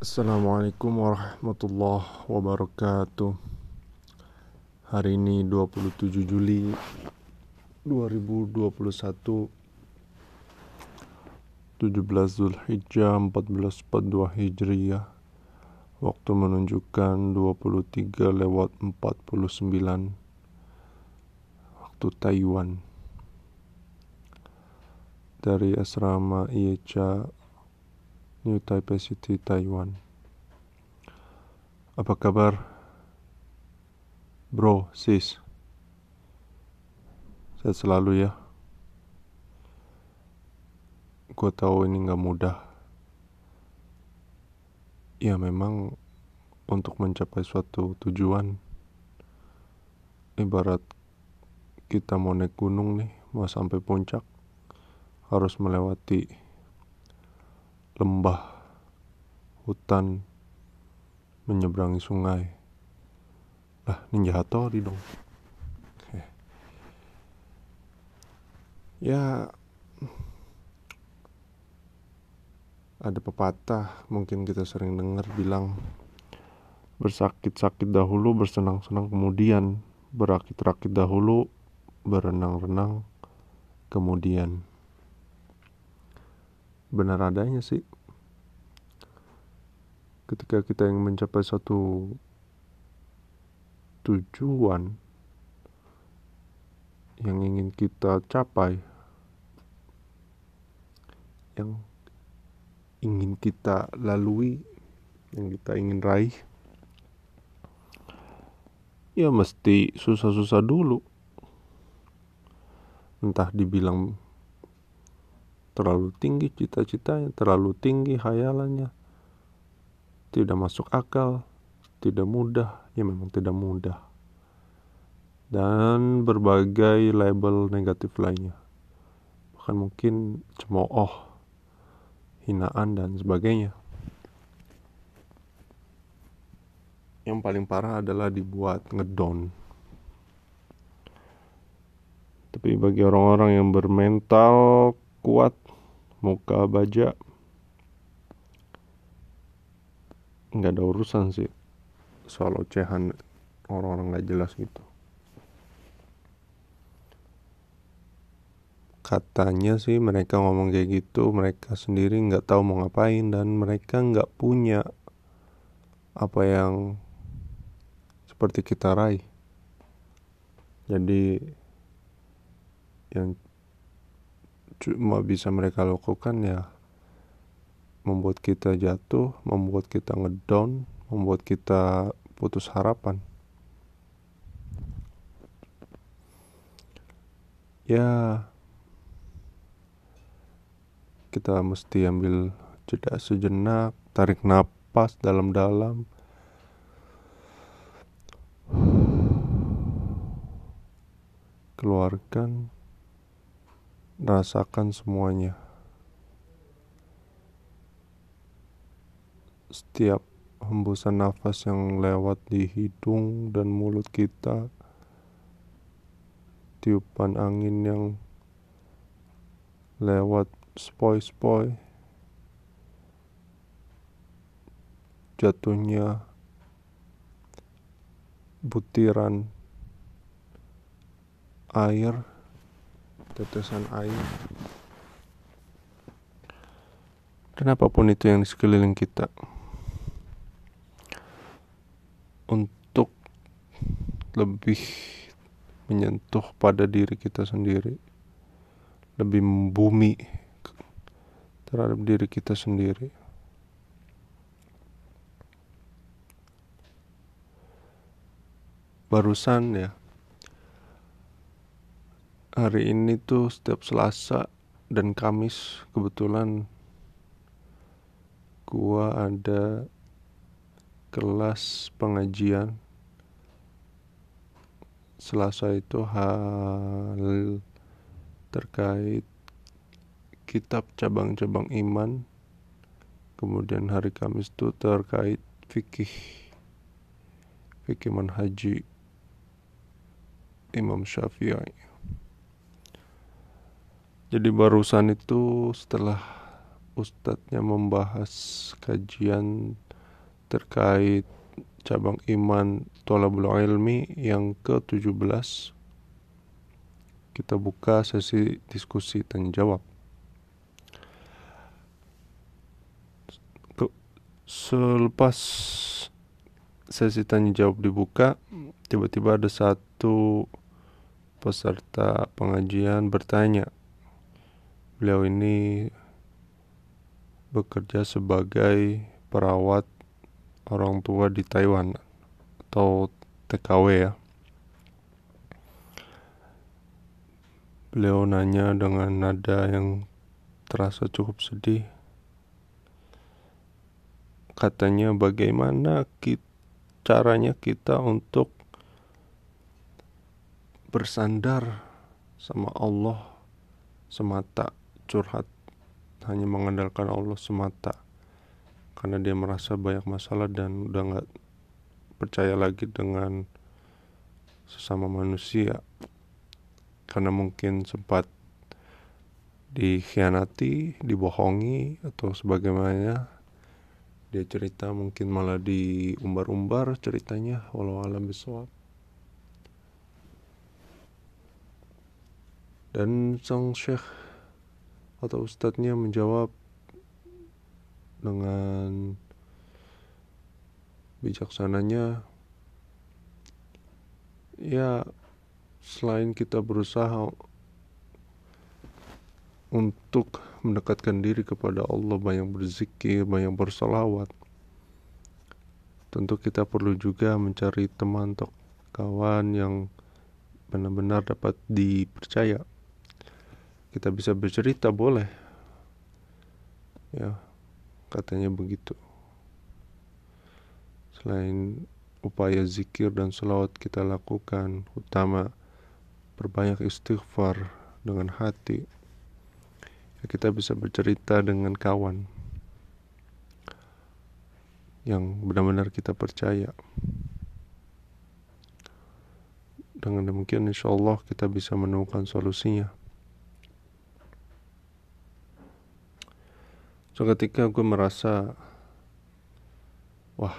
Assalamualaikum warahmatullahi wabarakatuh. Hari ini 27 Juli 2021 17 Zulhijjah 1442 Hijriyah. Waktu menunjukkan 23 lewat 49 Waktu Taiwan. Dari asrama Iecha New Taipei City, Taiwan. Apa kabar? Bro, sis. Sehat selalu ya. Gue tahu ini gak mudah. Ya memang untuk mencapai suatu tujuan ibarat kita mau naik gunung nih, mau sampai puncak harus melewati lembah, hutan, menyeberangi sungai. Lah, Ninja Hattori dong. Ya, ada pepatah mungkin kita sering dengar bilang bersakit-sakit dahulu, bersenang-senang kemudian, berakit-rakit dahulu, berenang-renang kemudian benar adanya sih ketika kita ingin mencapai satu tujuan yang ingin kita capai yang ingin kita lalui yang kita ingin raih ya mesti susah-susah dulu. Entah dibilang terlalu tinggi cita-citanya, terlalu tinggi hayalannya, tidak masuk akal, tidak mudah, ya memang tidak mudah. Dan berbagai label negatif lainnya. Bahkan mungkin cemooh, hinaan dan sebagainya. Yang paling parah adalah dibuat ngedon. Tapi bagi orang-orang yang bermental kuat muka baja nggak ada urusan sih soal ocehan orang-orang nggak jelas gitu. Katanya sih mereka ngomong kayak gitu mereka sendiri nggak tahu mau ngapain dan mereka nggak punya apa yang seperti kita raih. Jadi yang cuma bisa mereka lakukan ya membuat kita jatuh, membuat kita ngedown, membuat kita putus harapan. Ya, kita mesti ambil jeda sejenak, tarik nafas dalam-dalam. Keluarkan rasakan semuanya. Setiap hembusan nafas yang lewat di hidung dan mulut kita, tiupan angin yang lewat spoi-spoi, jatuhnya butiran air tetesan air. Dan apa pun itu yang di sekeliling kita untuk lebih menyentuh pada diri kita sendiri lebih membumi terhadap diri kita sendiri. Barusan ya hari ini tuh setiap Selasa dan Kamis kebetulan gua ada kelas pengajian. Selasa itu hal terkait kitab cabang-cabang iman. Kemudian hari Kamis itu terkait fikih fikih manhaji Imam Syafi'i. Jadi barusan itu setelah ustadznya membahas kajian terkait cabang iman tolabul ilmi yang ke-17 kita buka sesi diskusi tanya jawab. Selepas sesi tanya jawab dibuka tiba-tiba ada satu peserta pengajian bertanya beliau ini bekerja sebagai perawat orang tua di Taiwan atau TKW ya. Beliau nanya dengan nada yang terasa cukup sedih. Katanya bagaimana kita, caranya kita untuk bersandar sama Allah semata curhat hanya mengandalkan Allah semata karena dia merasa banyak masalah dan udah nggak percaya lagi dengan sesama manusia. Karena mungkin sempat dikhianati, dibohongi atau sebagaimana dia cerita mungkin malah diumbar-umbar ceritanya walau alam bisawab. Dan sang syekh atau ustadznya menjawab dengan bijaksananya ya selain kita berusaha untuk mendekatkan diri kepada Allah banyak berzikir banyak bersolawat tentu kita perlu juga mencari teman atau kawan yang benar-benar dapat dipercaya. Kita bisa bercerita boleh. Ya katanya begitu. Selain upaya zikir dan selawat kita lakukan utama perbanyak istighfar dengan hati. Ya kita bisa bercerita dengan kawan yang benar-benar kita percaya. Dengan demikian insya Allah kita bisa menemukan solusinya So ketika gue merasa wah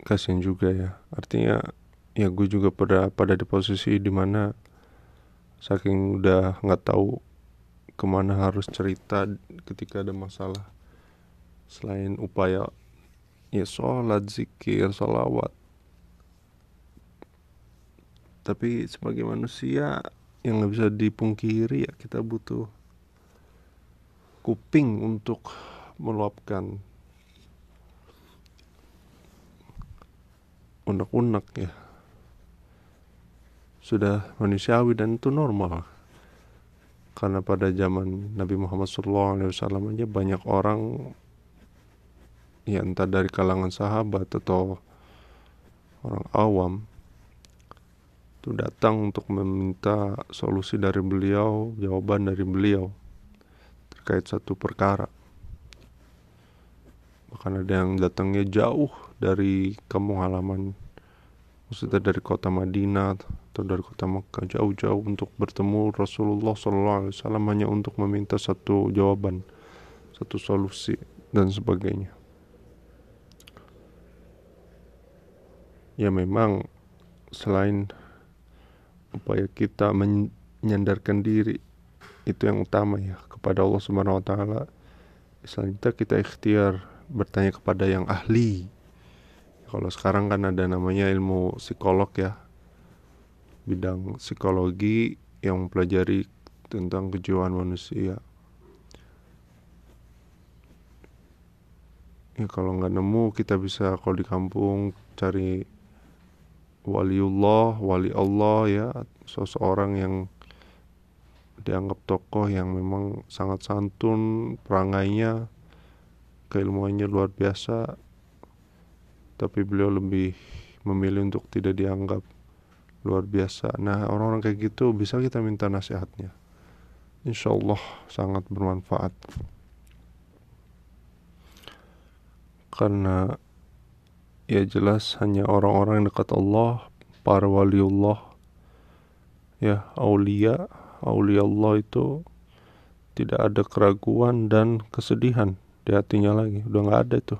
kasihan juga ya. Artinya ya gue juga pada pada di posisi di mana saking udah nggak tahu ke mana harus cerita ketika ada masalah selain upaya ya sholat zikir sholawat tapi sebagai manusia yang nggak bisa dipungkiri ya kita butuh kuping untuk meluapkan unek-unek ya. Sudah manusiawi dan itu normal. Karena pada zaman Nabi Muhammad SAW aja banyak orang ya entah dari kalangan sahabat atau orang awam itu datang untuk meminta solusi dari beliau jawaban dari beliau terkait satu perkara. Bahkan ada yang datangnya jauh dari kampung halaman maksudnya dari kota Madinah atau dari kota Mekah jauh-jauh untuk bertemu Rasulullah SAW hanya untuk meminta satu jawaban satu solusi dan sebagainya. Ya memang selain upaya kita menyandarkan diri itu yang utama ya kepada Allah Subhanahu wa taala. Selanjutnya kita ikhtiar bertanya kepada yang ahli. Kalau sekarang kan ada namanya ilmu psikolog ya. Bidang psikologi yang mempelajari tentang kejiwaan manusia. Ya kalau nggak nemu kita bisa kalau di kampung cari waliullah, wali Allah ya, seseorang yang dianggap tokoh yang memang sangat santun perangainya keilmuannya luar biasa tapi beliau lebih memilih untuk tidak dianggap luar biasa. Nah orang-orang kayak gitu bisa kita minta nasihatnya. Insya Allah sangat bermanfaat. Karena ya jelas hanya orang-orang yang dekat Allah para waliullah ya aulia aulia Allah itu tidak ada keraguan dan kesedihan di hatinya lagi. Udah nggak ada itu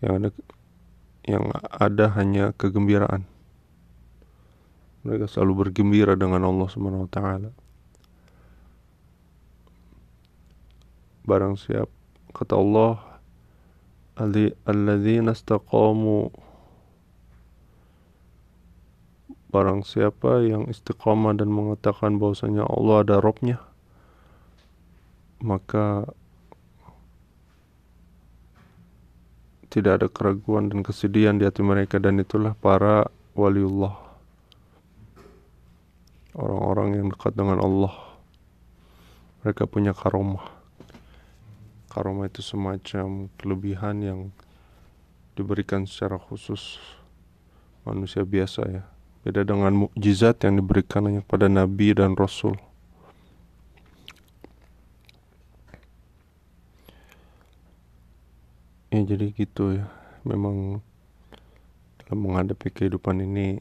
yang ada yang ada hanya kegembiraan. Mereka selalu bergembira dengan Allah Subhanahu wa taala. Barang siap kata Allah alladzina istaqamu barang siapa yang istiqamah dan mengatakan bahwasanya Allah ada Robnya maka tidak ada keraguan dan kesedihan di hati mereka dan itulah para waliullah. Orang-orang yang dekat dengan Allah mereka punya karomah. Karomah itu semacam kelebihan yang diberikan secara khusus manusia biasa ya beda dengan mukjizat yang diberikan hanya pada nabi dan rasul. Ya jadi gitu ya. Memang dalam menghadapi kehidupan ini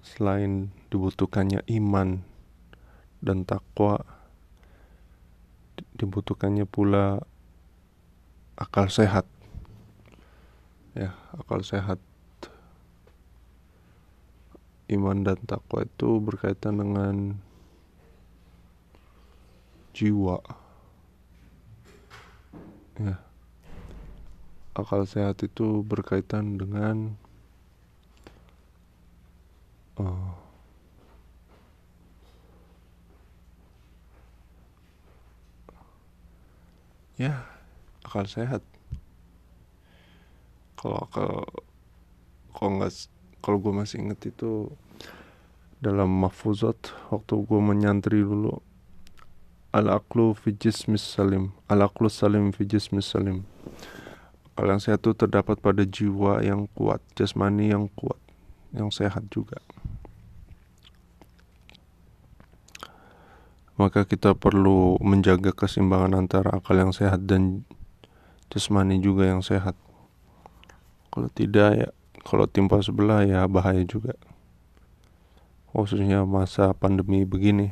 selain dibutuhkannya iman dan takwa dibutuhkannya pula akal sehat. Ya akal sehat iman dan takwa itu berkaitan dengan jiwa. Ya. Akal sehat itu berkaitan dengan uh, ya akal sehat. Kalau kalau kalau nggak kalau gue masih inget itu dalam mahfuzat waktu gue menyantri dulu al aklu fi jismis salim al aklu salim fi jismis salim yang sehat itu terdapat pada jiwa yang kuat jasmani yang kuat yang sehat juga maka kita perlu menjaga keseimbangan antara akal yang sehat dan jasmani juga yang sehat. Kalau tidak ya, kalau timpa sebelah ya bahaya juga. Khususnya masa pandemi begini.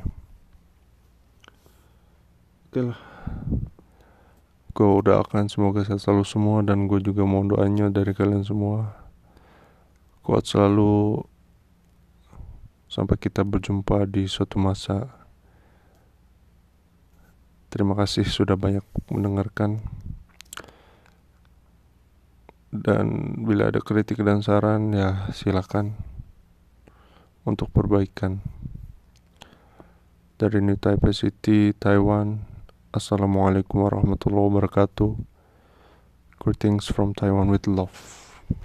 Oke lah. Gue udah akan semoga sehat selalu semua dan gue juga mohon doanya dari kalian semua. Kuat selalu sampai kita berjumpa di suatu masa Terima kasih sudah banyak mendengarkan. Dan bila ada kritik dan saran ya silakan untuk perbaikan. Dari New Taipei City, Taiwan. Assalamualaikum warahmatullahi wabarakatuh. Greetings from Taiwan with love.